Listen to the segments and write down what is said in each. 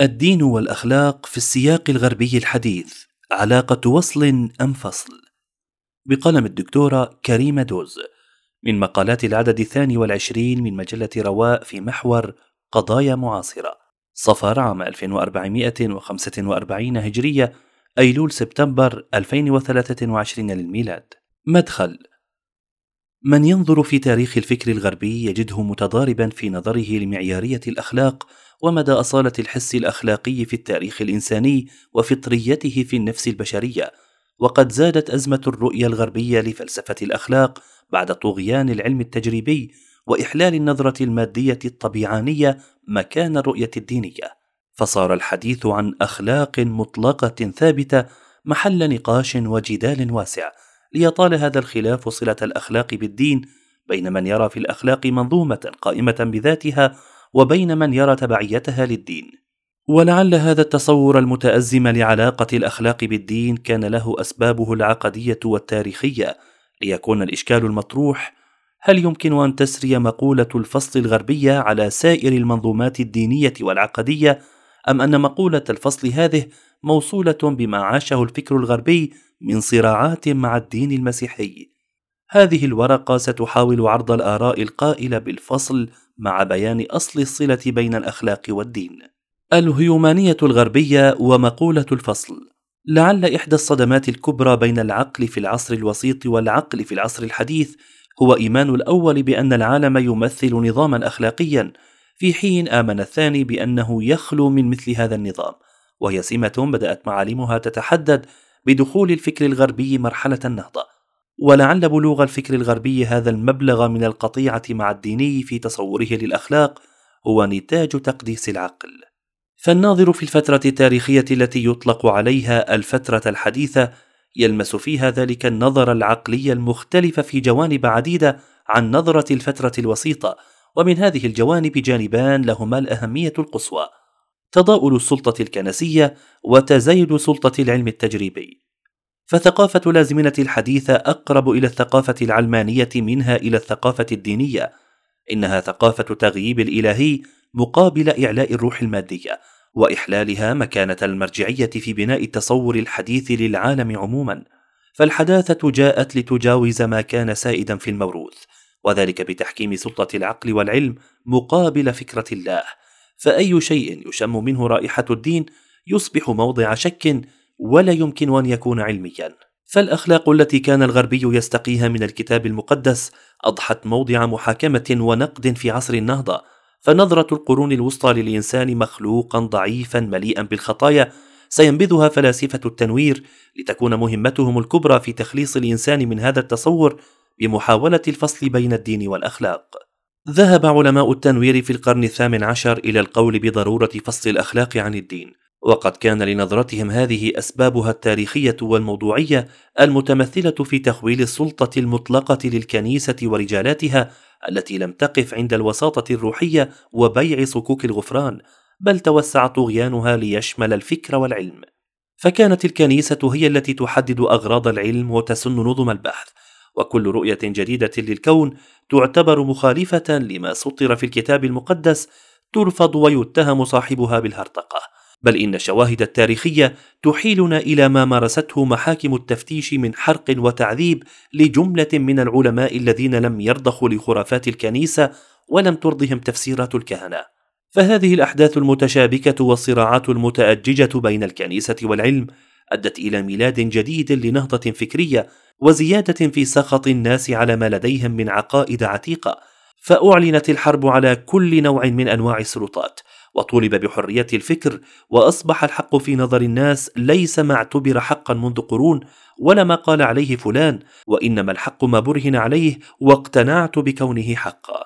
الدين والأخلاق في السياق الغربي الحديث. علاقة وصل أم فصل؟ بقلم الدكتورة كريمة دوز. من مقالات العدد الثاني والعشرين من مجلة رواء في محور قضايا معاصرة. صفر عام 1445 هجرية أيلول سبتمبر 2023 للميلاد. مدخل من ينظر في تاريخ الفكر الغربي يجده متضاربا في نظره لمعيارية الأخلاق ومدى أصالة الحس الأخلاقي في التاريخ الإنساني وفطريته في النفس البشرية وقد زادت أزمة الرؤية الغربية لفلسفة الأخلاق بعد طغيان العلم التجريبي وإحلال النظرة المادية الطبيعانية مكان الرؤية الدينية. فصار الحديث عن أخلاق مطلقة ثابتة محل نقاش وجدال واسع ليطال هذا الخلاف صلة الأخلاق بالدين بين من يرى في الأخلاق منظومة قائمة بذاتها وبين من يرى تبعيتها للدين. ولعل هذا التصور المتأزم لعلاقة الأخلاق بالدين كان له أسبابه العقدية والتاريخية ليكون الإشكال المطروح هل يمكن أن تسري مقولة الفصل الغربيه على سائر المنظومات الدينية والعقدية أم أن مقولة الفصل هذه موصولة بما عاشه الفكر الغربي من صراعات مع الدين المسيحي؟ هذه الورقة ستحاول عرض الآراء القائلة بالفصل مع بيان أصل الصلة بين الأخلاق والدين. الهيومانية الغربية ومقولة الفصل لعل إحدى الصدمات الكبرى بين العقل في العصر الوسيط والعقل في العصر الحديث هو إيمان الأول بأن العالم يمثل نظاما أخلاقيا في حين آمن الثاني بأنه يخلو من مثل هذا النظام وهي سمة بدأت معالمها تتحدد بدخول الفكر الغربي مرحلة النهضة. ولعل بلوغ الفكر الغربي هذا المبلغ من القطيعة مع الديني في تصوره للأخلاق هو نتاج تقديس العقل. فالناظر في الفترة التاريخية التي يطلق عليها الفترة الحديثة يلمس فيها ذلك النظر العقلي المختلف في جوانب عديدة عن نظرة الفترة الوسيطة ومن هذه الجوانب جانبان لهما الأهمية القصوى تضاؤل السلطة الكنسية وتزايد سلطة العلم التجريبي. فثقافة الازمنه الحديثه أقرب إلى الثقافة العلمانية منها إلى الثقافة الدينية. إنها ثقافة تغييب الإلهي مقابل إعلاء الروح المادية وإحلالها مكانة المرجعية في بناء التصور الحديث للعالم عموما. فالحداثة جاءت لتجاوز ما كان سائدا في الموروث وذلك بتحكيم سلطة العقل والعلم مقابل فكرة الله. فأي شيء يشم منه رائحة الدين يصبح موضع شك ولا يمكن أن يكون علميا. فالأخلاق التي كان الغربي يستقيها من الكتاب المقدس أضحت موضع محاكمة ونقد في عصر النهضة فنظرة القرون الوسطى للإنسان مخلوقا ضعيفا مليئا بالخطايا سينبذها فلاسفة التنوير لتكون مهمتهم الكبرى في تخليص الإنسان من هذا التصور بمحاولة الفصل بين الدين والأخلاق. ذهب علماء التنوير في القرن الثامن عشر إلى القول بضرورة فصل الأخلاق عن الدين. وقد كان لنظرتهم هذه أسبابها التاريخية والموضوعية المتمثلة في تخويل السلطة المطلقة للكنيسة ورجالاتها التي لم تقف عند الوساطة الروحية وبيع صكوك الغفران بل توسع طغيانها ليشمل الفكر والعلم. فكانت الكنيسة هي التي تحدد أغراض العلم وتسن نظم البحث وكل رؤية جديدة للكون تعتبر مخالفة لما سطر في الكتاب المقدس ترفض ويتهم صاحبها بالهرطقة. بل إن الشواهد التاريخية تحيلنا إلى ما مارسته محاكم التفتيش من حرق وتعذيب لجملة من العلماء الذين لم يرضخوا لخرافات الكنيسة ولم ترضهم تفسيرات الكهنة. فهذه الأحداث المتشابكة والصراعات المتأججة بين الكنيسة والعلم أدت إلى ميلاد جديد لنهضة فكرية وزيادة في سخط الناس على ما لديهم من عقائد عتيقة فأعلنت الحرب على كل نوع من أنواع السلطات وطولب بحرية الفكر وأصبح الحق في نظر الناس ليس ما اعتبر حقا منذ قرون ولا ما قال عليه فلان وإنما الحق ما برهن عليه واقتنعت بكونه حقا.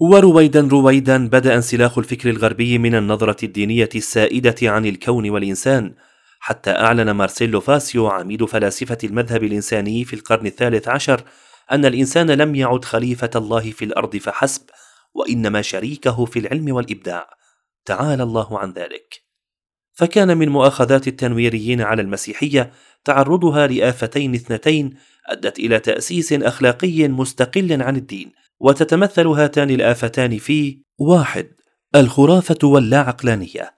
ورويدا رويدا بدأ انسلاخ الفكر الغربي من النظرة الدينية السائدة عن الكون والإنسان حتى أعلن مارسيلو فاسيو عميد فلاسفة المذهب الإنساني في القرن الثالث عشر أن الإنسان لم يعد خليفة الله في الأرض فحسب وإنما شريكه في العلم والإبداع. تعالى الله عن ذلك. فكان من مؤاخذات التنويريين على المسيحية تعرضها لآفتين اثنتين أدت إلى تأسيس أخلاقي مستقل عن الدين وتتمثل هاتان الآفتان في واحد الخرافة واللا عقلانيه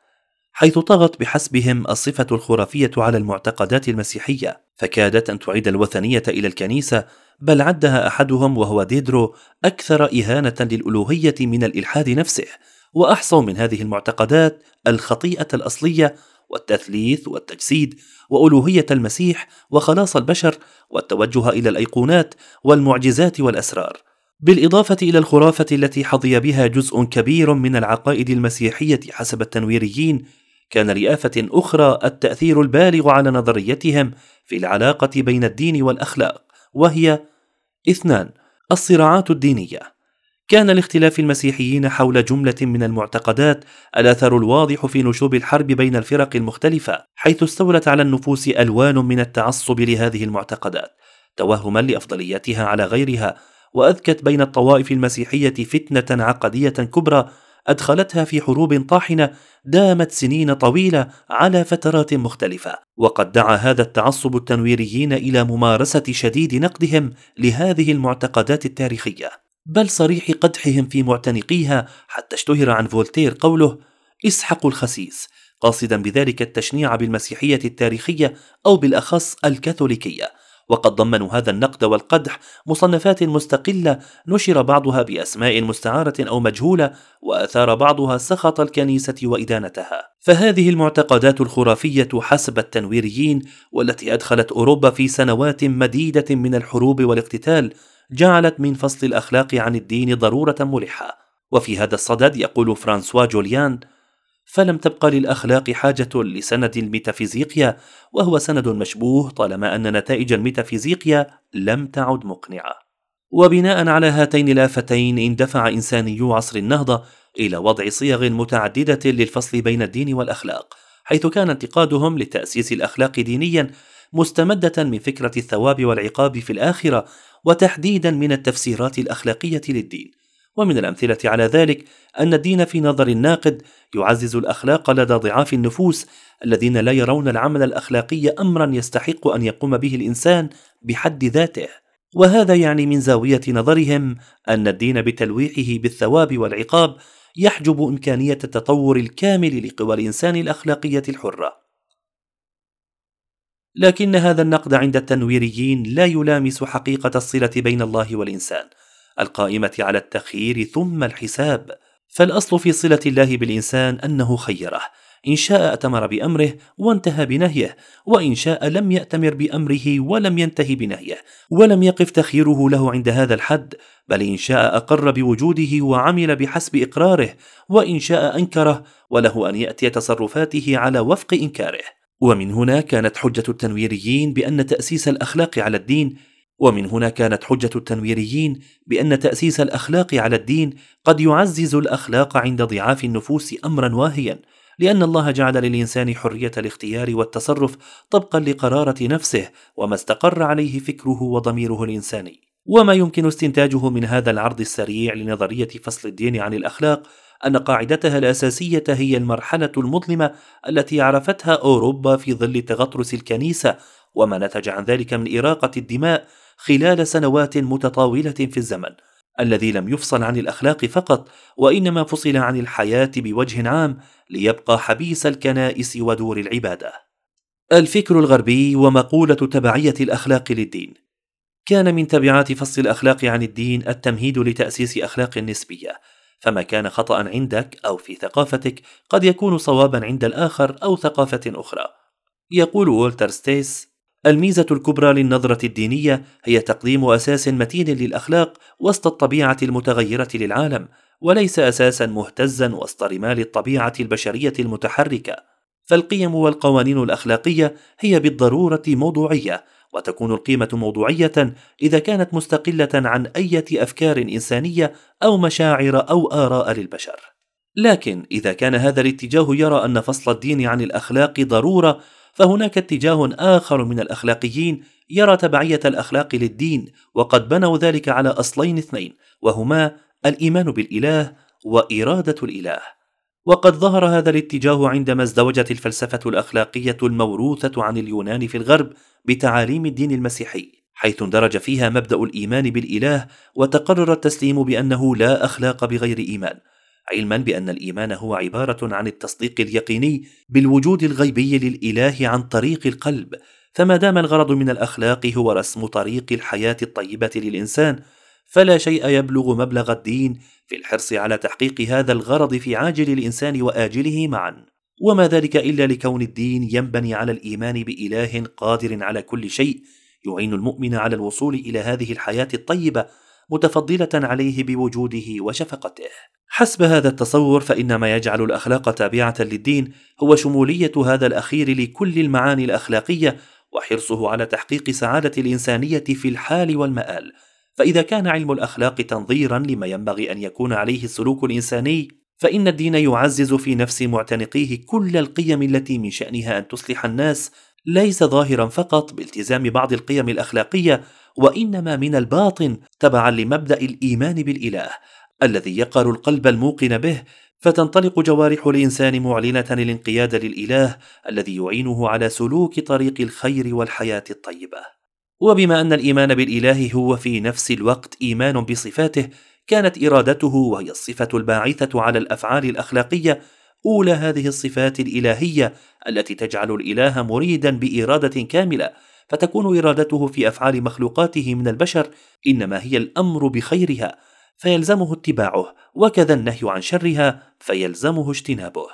حيث طغت بحسبهم الصفة الخرافية على المعتقدات المسيحية فكادت أن تعيد الوثنية إلى الكنيسة بل عدها أحدهم وهو ديدرو أكثر إهانة للألوهية من الإلحاد نفسه وأحصوا من هذه المعتقدات الخطيئة الأصلية والتثليث والتجسيد وألوهية المسيح وخلاص البشر والتوجه إلى الأيقونات والمعجزات والأسرار. بالإضافة إلى الخرافة التي حظي بها جزء كبير من العقائد المسيحية حسب التنويريين كان لآفة أخرى التأثير البالغ على نظريتهم في العلاقة بين الدين والأخلاق وهي اثنان الصراعات الدينية. كان لاختلاف المسيحيين حول جملة من المعتقدات الأثر الواضح في نشوب الحرب بين الفرق المختلفة حيث استولت على النفوس ألوان من التعصب لهذه المعتقدات توهما لأفضليتها على غيرها وأذكت بين الطوائف المسيحية فتنة عقدية كبرى أدخلتها في حروب طاحنة دامت سنين طويلة على فترات مختلفة وقد دعا هذا التعصب التنويريين إلى ممارسة شديد نقدهم لهذه المعتقدات التاريخية. بل صريح قدحهم في معتنقيها حتى اشتهر عن فولتير قوله اسحقوا الخسيس قاصدا بذلك التشنيع بالمسيحية التاريخية أو بالأخص الكاثوليكية. وقد ضمنوا هذا النقد والقدح مصنفات مستقلة نشر بعضها بأسماء مستعارة أو مجهولة وأثار بعضها سخط الكنيسة وإدانتها. فهذه المعتقدات الخرافية حسب التنويريين والتي أدخلت أوروبا في سنوات مديدة من الحروب والاقتتال جعلت من فصل الأخلاق عن الدين ضرورة ملحة. وفي هذا الصدد يقول فرانسوا جوليان فلم تبقى للأخلاق حاجة لسند الميتافيزيقيا وهو سند مشبوه طالما أن نتائج الميتافيزيقيا لم تعد مقنعة وبناء على هاتين الآفتين اندفع إنسانيو عصر النهضة إلى وضع صيغ متعددة للفصل بين الدين والأخلاق حيث كان انتقادهم لتأسيس الأخلاق دينيا مستمدة من فكرة الثواب والعقاب في الآخرة وتحديدا من التفسيرات الأخلاقية للدين. ومن الأمثلة على ذلك أن الدين في نظر الناقد يعزز الأخلاق لدى ضعاف النفوس الذين لا يرون العمل الأخلاقي امرا يستحق أن يقوم به الإنسان بحد ذاته. وهذا يعني من زاوية نظرهم أن الدين بتلويحه بالثواب والعقاب يحجب إمكانية التطور الكامل لقوى الإنسان الأخلاقية الحرة. لكن هذا النقد عند التنويريين لا يلامس حقيقة الصلة بين الله والإنسان القائمة على التخيير ثم الحساب. فالأصل في صلة الله بالإنسان أنه خيره إن شاء أتمر بأمره وانتهى بنهيه وإن شاء لم يأتمر بأمره ولم ينتهي بنهيه ولم يقف تخييره له عند هذا الحد بل إن شاء أقر بوجوده وعمل بحسب إقراره وإن شاء أنكره وله أن يأتي تصرفاته على وفق إنكاره. ومن هنا كانت حجة التنويريين بأن تأسيس الأخلاق على الدين ومن هنا كانت حجة التنويريين بأن تأسيس الأخلاق على الدين قد يعزز الأخلاق عند ضعاف النفوس أمرا واهيا لأن الله جعل للإنسان حرية الاختيار والتصرف طبقا لقرارة نفسه وما استقر عليه فكره وضميره الإنساني. وما يمكن استنتاجه من هذا العرض السريع لنظرية فصل الدين عن الأخلاق أن قاعدتها الأساسية هي المرحلة المظلمة التي عرفتها أوروبا في ظل تغطرس الكنيسة وما نتج عن ذلك من إراقة الدماء خلال سنوات متطاولة في الزمن الذي لم يفصل عن الأخلاق فقط وإنما فصل عن الحياة بوجه عام ليبقى حبيس الكنائس ودور العبادة. الفكر الغربي ومقولة تبعية الأخلاق للدين. كان من تبعات فصل الأخلاق عن الدين التمهيد لتأسيس أخلاق نسبية فما كان خطأ عندك أو في ثقافتك قد يكون صوابا عند الآخر أو ثقافة أخرى. يقول وولتر ستيس: الميزة الكبرى للنظرة الدينية هي تقديم أساس متين للأخلاق وسط الطبيعة المتغيرة للعالم، وليس أساسا مهتزا وسط رمال الطبيعة البشرية المتحركة. فالقيم والقوانين الأخلاقية هي بالضرورة موضوعية، وتكون القيمة موضوعية إذا كانت مستقلة عن أي أفكار إنسانية أو مشاعر أو آراء للبشر. لكن إذا كان هذا الاتجاه يرى أن فصل الدين عن الأخلاق ضرورة، فهناك اتجاه آخر من الأخلاقيين يرى تبعية الأخلاق للدين، وقد بنوا ذلك على أصلين اثنين، وهما الإيمان بالإله وإرادة الإله. وقد ظهر هذا الاتجاه عندما ازدوجت الفلسفة الأخلاقية الموروثة عن اليونان في الغرب بتعاليم الدين المسيحي حيث اندرج فيها مبدأ الإيمان بالإله وتقرر التسليم بأنه لا أخلاق بغير إيمان علما بأن الإيمان هو عبارة عن التصديق اليقيني بالوجود الغيبي للإله عن طريق القلب فما دام الغرض من الأخلاق هو رسم طريق الحياة الطيبة للإنسان فلا شيء يبلغ مبلغ الدين في الحرص على تحقيق هذا الغرض في عاجل الإنسان وآجله معا. وما ذلك إلا لكون الدين ينبني على الإيمان بإله قادر على كل شيء يعين المؤمن على الوصول إلى هذه الحياة الطيبة متفضلة عليه بوجوده وشفقته. حسب هذا التصور فإن ما يجعل الأخلاق تابعة للدين هو شمولية هذا الأخير لكل المعاني الأخلاقية وحرصه على تحقيق سعادة الإنسانية في الحال والمآل. فإذا كان علم الأخلاق تنظيرا لما ينبغي أن يكون عليه السلوك الإنساني فإن الدين يعزز في نفس معتنقيه كل القيم التي من شأنها أن تصلح الناس ليس ظاهرا فقط بالتزام بعض القيم الأخلاقية وإنما من الباطن تبعا لمبدأ الإيمان بالإله الذي يقر القلب الموقن به فتنطلق جوارح الإنسان معلنة الانقياد للإله الذي يعينه على سلوك طريق الخير والحياة الطيبة. وبما أن الإيمان بالإله هو في نفس الوقت إيمان بصفاته كانت إرادته وهي الصفة الباعثة على الأفعال الأخلاقية أولى هذه الصفات الإلهية التي تجعل الإله مريدا بإرادة كاملة فتكون إرادته في أفعال مخلوقاته من البشر إنما هي الأمر بخيرها فيلزمه اتباعه وكذا النهي عن شرها فيلزمه اجتنابه.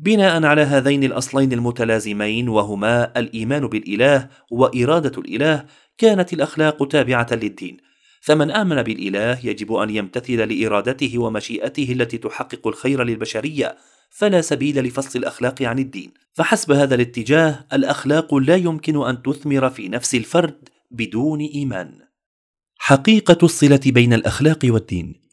بناء على هذين الأصلين المتلازمين وهما الإيمان بالإله وإرادة الإله كانت الأخلاق تابعة للدين. فمن آمن بالإله يجب أن يمتثل لإرادته ومشيئته التي تحقق الخير للبشرية فلا سبيل لفصل الأخلاق عن الدين. فحسب هذا الاتجاه الأخلاق لا يمكن أن تثمر في نفس الفرد بدون إيمان. حقيقة الصلة بين الأخلاق والدين.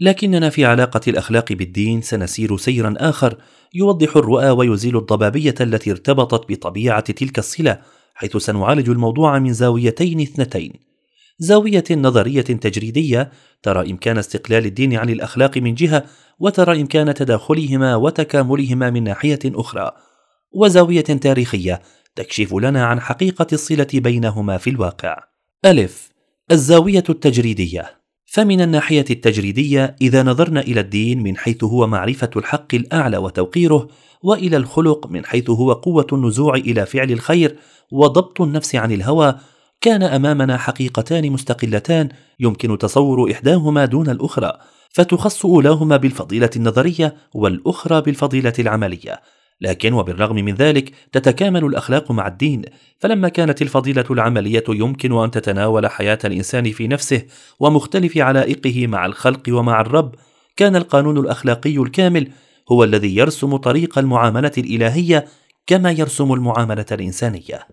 لكننا في علاقة الأخلاق بالدين سنسير سيرا آخر يوضح الرؤى ويزيل الضبابية التي ارتبطت بطبيعة تلك الصلة حيث سنعالج الموضوع من زاويتين اثنتين. زاوية نظرية تجريدية ترى إمكان استقلال الدين عن الأخلاق من جهة وترى إمكان تداخلهما وتكاملهما من ناحية أخرى. وزاوية تاريخية تكشف لنا عن حقيقة الصلة بينهما في الواقع. ألف الزاوية التجريدية. فمن الناحية التجريدية إذا نظرنا إلى الدين من حيث هو معرفة الحق الأعلى وتوقيره وإلى الخلق من حيث هو قوة النزوع إلى فعل الخير وضبط النفس عن الهوى كان أمامنا حقيقتان مستقلتان يمكن تصور إحداهما دون الأخرى فتخص أولاهما بالفضيلة النظرية والأخرى بالفضيلة العملية. لكن وبالرغم من ذلك تتكامل الأخلاق مع الدين. فلما كانت الفضيلة العملية يمكن أن تتناول حياة الإنسان في نفسه ومختلف علائقه مع الخلق ومع الرب كان القانون الأخلاقي الكامل هو الذي يرسم طريق المعاملة الإلهية كما يرسم المعاملة الإنسانية.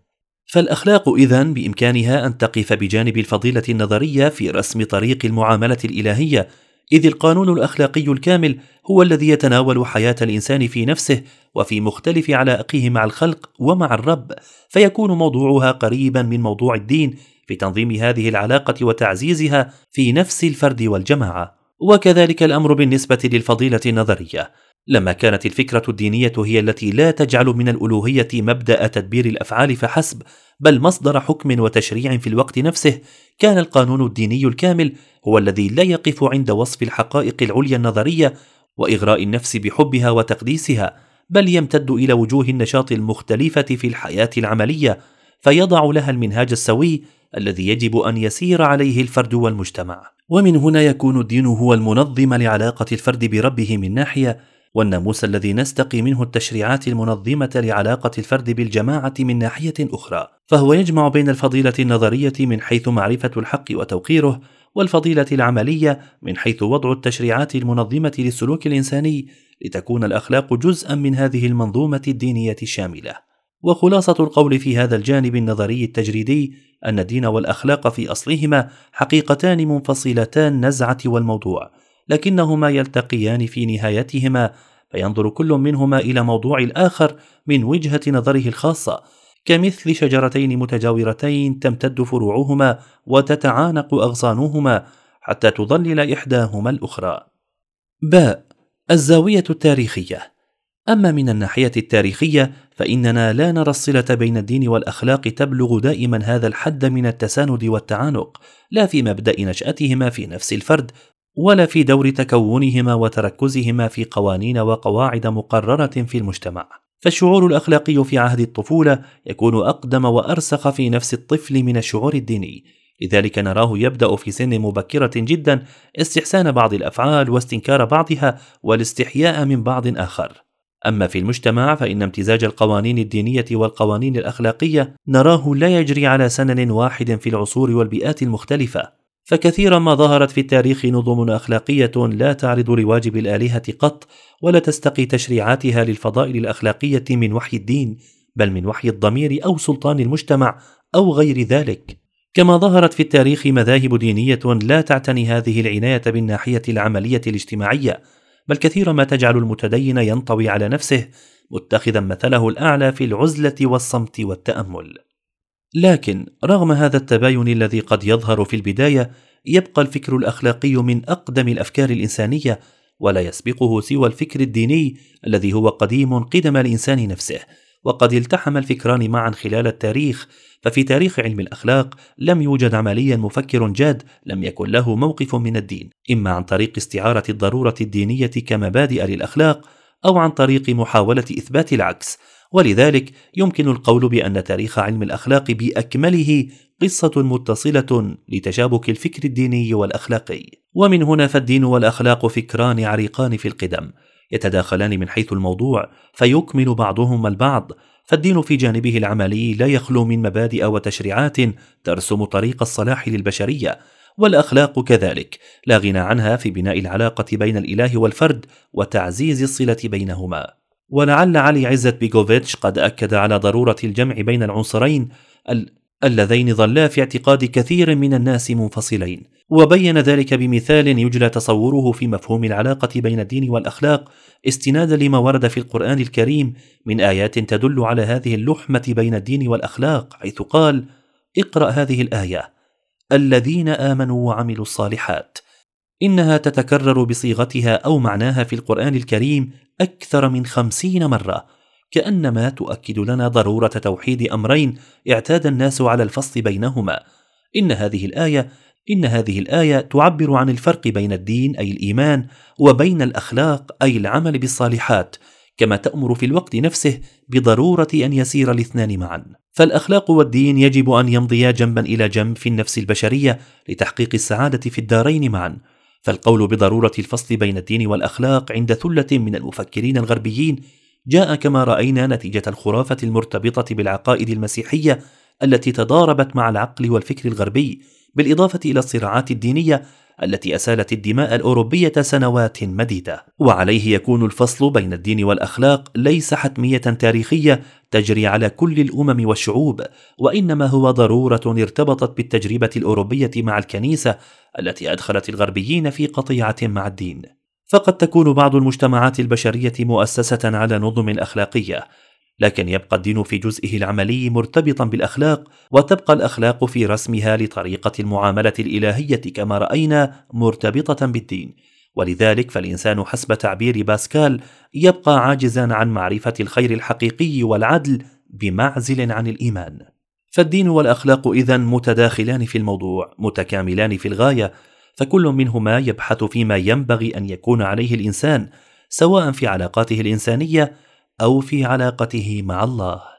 فالأخلاق اذا بإمكانها أن تقف بجانب الفضيلة النظرية في رسم طريق المعاملة الإلهية إذ القانون الأخلاقي الكامل هو الذي يتناول حياة الإنسان في نفسه وفي مختلف علائقه مع الخلق ومع الرب فيكون موضوعها قريبا من موضوع الدين في تنظيم هذه العلاقة وتعزيزها في نفس الفرد والجماعة. وكذلك الأمر بالنسبة للفضيلة النظرية. لما كانت الفكرة الدينية هي التي لا تجعل من الألوهية مبدأ تدبير الأفعال فحسب بل مصدر حكم وتشريع في الوقت نفسه كان القانون الديني الكامل هو الذي لا يقف عند وصف الحقائق العليا النظرية وإغراء النفس بحبها وتقديسها. بل يمتد إلى وجوه النشاط المختلفة في الحياة العملية فيضع لها المنهاج السوي الذي يجب أن يسير عليه الفرد والمجتمع. ومن هنا يكون الدين هو المنظم لعلاقة الفرد بربه من ناحية والناموس الذي نستقي منه التشريعات المنظمة لعلاقة الفرد بالجماعة من ناحية أخرى. فهو يجمع بين الفضيلة النظرية من حيث معرفة الحق وتوقيره والفضيلة العملية من حيث وضع التشريعات المنظمة للسلوك الإنساني لتكون الأخلاق جزءا من هذه المنظومة الدينية الشاملة. وخلاصة القول في هذا الجانب النظري التجريدي أن الدين والأخلاق في أصلهما حقيقتان منفصلتان النزعه والموضوع لكنهما يلتقيان في نهايتهما فينظر كل منهما إلى موضوع الآخر من وجهة نظره الخاصة كمثل شجرتين متجاورتين تمتد فروعهما وتتعانق أغصانهما حتى تظلل إحداهما الأخرى. باء الزاوية التاريخية. أما من الناحية التاريخية فإننا لا نرى الصلة بين الدين والأخلاق تبلغ دائما هذا الحد من التساند والتعانق لا في مبدأ نشأتهما في نفس الفرد ولا في دور تكونهما وتركزهما في قوانين وقواعد مقررة في المجتمع. فالشعور الأخلاقي في عهد الطفولة يكون أقدم وأرسخ في نفس الطفل من الشعور الديني. لذلك نراه يبدأ في سن مبكرة جدا استحسان بعض الأفعال واستنكار بعضها والاستحياء من بعض آخر. أما في المجتمع فإن امتزاج القوانين الدينية والقوانين الأخلاقية نراه لا يجري على سنن واحد في العصور والبيئات المختلفة. فكثيرا ما ظهرت في التاريخ نظم أخلاقية لا تعرض لواجب الآلهة قط ولا تستقي تشريعاتها للفضائل الأخلاقية من وحي الدين بل من وحي الضمير أو سلطان المجتمع أو غير ذلك. كما ظهرت في التاريخ مذاهب دينية لا تعتني هذه العناية بالناحية العملية الاجتماعية بل كثيرا ما تجعل المتدين ينطوي على نفسه متخذا مثله الأعلى في العزلة والصمت والتأمل. لكن رغم هذا التباين الذي قد يظهر في البداية يبقى الفكر الأخلاقي من أقدم الأفكار الإنسانية ولا يسبقه سوى الفكر الديني الذي هو قديم قدم الإنسان نفسه. وقد التحم الفكران معا خلال التاريخ ففي تاريخ علم الأخلاق لم يوجد عمليا مفكر جاد لم يكن له موقف من الدين. إما عن طريق استعارة الضرورة الدينية كمبادئ للأخلاق أو عن طريق محاولة إثبات العكس. ولذلك يمكن القول بأن تاريخ علم الأخلاق بأكمله قصة متصلة لتشابك الفكر الديني والأخلاقي. ومن هنا فالدين والأخلاق فكران عريقان في القدم. يتداخلان من حيث الموضوع فيكمل بعضهما البعض. فالدين في جانبه العملي لا يخلو من مبادئ وتشريعات ترسم طريق الصلاح للبشرية. والأخلاق كذلك لا غنى عنها في بناء العلاقة بين الإله والفرد وتعزيز الصلة بينهما. ولعل علي عزت بيغوفيتش قد أكد على ضرورة الجمع بين العنصرين اللذين ظلا في اعتقاد كثير من الناس منفصلين. وبين ذلك بمثال يجلى تصوره في مفهوم العلاقة بين الدين والأخلاق استنادا لما ورد في القرآن الكريم من آيات تدل على هذه اللحمة بين الدين والأخلاق حيث قال اقرأ هذه الآية الذين آمنوا وعملوا الصالحات إنها تتكرر بصيغتها أو معناها في القرآن الكريم أكثر من خمسين مرة كأنما تؤكد لنا ضرورة توحيد أمرين اعتاد الناس على الفصل بينهما. إن هذه الآية إن هذه الآية تعبر عن الفرق بين الدين أي الإيمان وبين الأخلاق أي العمل بالصالحات كما تأمر في الوقت نفسه بضرورة أن يسير الاثنان معا. فالأخلاق والدين يجب أن يمضيا جنبا إلى جنب في النفس البشرية لتحقيق السعادة في الدارين معا. فالقول بضرورة الفصل بين الدين والأخلاق عند ثلة من المفكرين الغربيين جاء كما رأينا نتيجة الخرافة المرتبطة بالعقائد المسيحية التي تضاربت مع العقل والفكر الغربي بالإضافة إلى الصراعات الدينية التي أسالت الدماء الأوروبية سنوات مديدة. وعليه يكون الفصل بين الدين والأخلاق ليس حتمية تاريخية تجري على كل الأمم والشعوب وإنما هو ضرورة ارتبطت بالتجربة الأوروبية مع الكنيسة التي أدخلت الغربيين في قطيعة مع الدين. فقد تكون بعض المجتمعات البشرية مؤسسة على نظم اخلاقيه لكن يبقى الدين في جزئه العملي مرتبطا بالأخلاق وتبقى الأخلاق في رسمها لطريقة المعاملة الإلهية كما رأينا مرتبطة بالدين. ولذلك فالإنسان حسب تعبير باسكال يبقى عاجزا عن معرفة الخير الحقيقي والعدل بمعزل عن الإيمان. فالدين والأخلاق اذا متداخلان في الموضوع متكاملان في الغاية فكل منهما يبحث فيما ينبغي أن يكون عليه الإنسان سواء في علاقاته الإنسانية أو في علاقته مع الله.